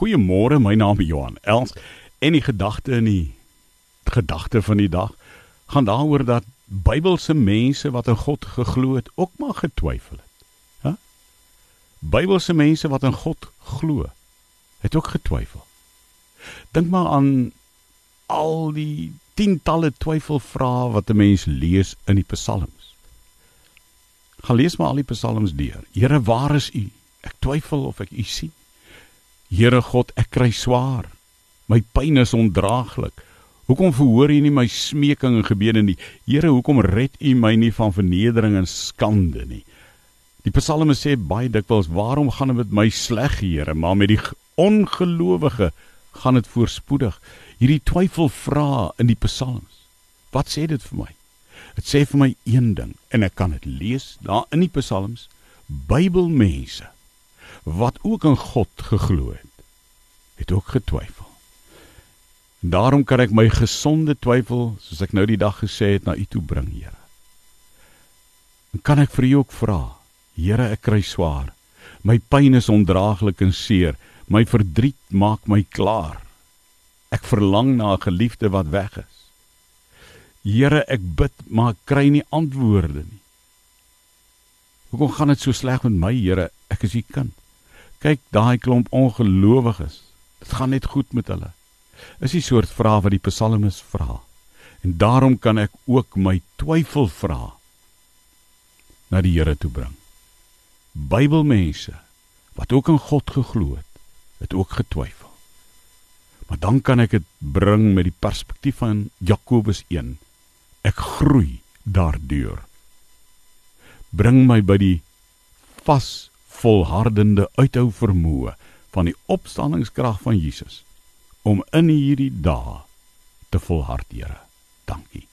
Goeiemôre, my naam is Johan Els en die gedagte in die gedagte van die dag gaan daaroor dat Bybelse mense wat in God geglo het ook maar getwyfel het. Hæ? Bybelse mense wat in God glo, het ook getwyfel. Dink maar aan al die tientalle twyfelvrae wat 'n mens lees in die psalms. Gaan lees maar al die psalms deur. Here, waar is U? Ek twyfel of ek U sien. Here God, ek kry swaar. My pyn is ondraaglik. Hoekom verhoor U nie my smeking en gebede nie? Here, hoekom red U my nie van vernedering en skande nie? Die psalme sê baie dikwels, "Waarom gaan dit met my sleg, Here?" Maar met die ongelowige gaan dit voorspoedig. Hierdie twyfel vra in die psalms. Wat sê dit vir my? Dit sê vir my een ding en ek kan dit lees daar in die psalms. Bybelmense wat ook in God geglo het, het ook getwyfel. Daarom kan ek my gesonde twyfel, soos ek nou die dag gesê het, na U toe bring, Here. En kan ek vir U ook vra, Here, ek kry swaar. My pyn is ondraaglik en seer. My verdriet maak my klaar. Ek verlang na 'n geliefde wat weg is. Here, ek bid, maar ek kry nie antwoorde nie. Hoekom gaan dit so sleg met my, Here? Ek is U kind. Kyk, daai klomp ongelowiges. Dit gaan net goed met hulle. Is die soort vrae wat die psalmis vra. En daarom kan ek ook my twyfel vra na die Here toe bring. Bybelmense wat ook in God geglo het, het ook getwyfel. Maar dan kan ek dit bring met die perspektief van Jakobus 1. Ek groei daardeur. Bring my by die vas volhardende uithou vermoë van die opstandingskrag van Jesus om in hierdie dae te volhard, Here. Dankie.